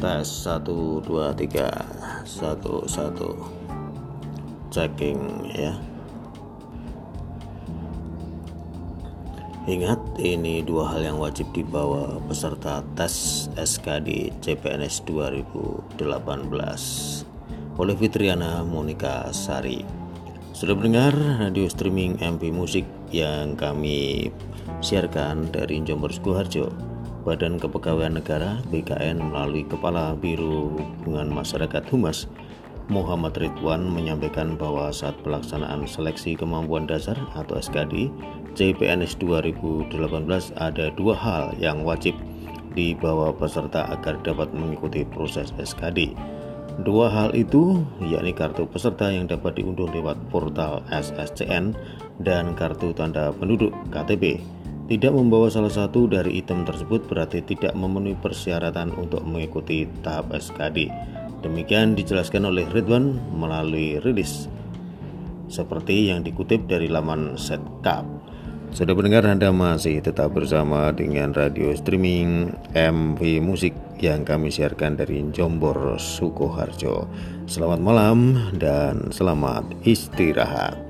tes 1 2 3 1 1 checking ya. Ingat ini dua hal yang wajib dibawa peserta tes SKD CPNS 2018 oleh Fitriana Monika Sari. Sudah mendengar radio streaming MP Musik yang kami siarkan dari Jomber Sukoharjo Badan Kepegawaian Negara BKN melalui Kepala Biro Hubungan Masyarakat Humas Muhammad Ridwan menyampaikan bahwa saat pelaksanaan seleksi kemampuan dasar atau SKD CPNS 2018 ada dua hal yang wajib dibawa peserta agar dapat mengikuti proses SKD. Dua hal itu yakni kartu peserta yang dapat diunduh lewat portal SSCN dan kartu tanda penduduk KTP. Tidak membawa salah satu dari item tersebut berarti tidak memenuhi persyaratan untuk mengikuti tahap SKD. Demikian dijelaskan oleh Ridwan melalui rilis seperti yang dikutip dari laman Setcap. Sudah mendengar Anda masih tetap bersama dengan radio streaming MV Musik yang kami siarkan dari Jombor, Sukoharjo. Selamat malam dan selamat istirahat.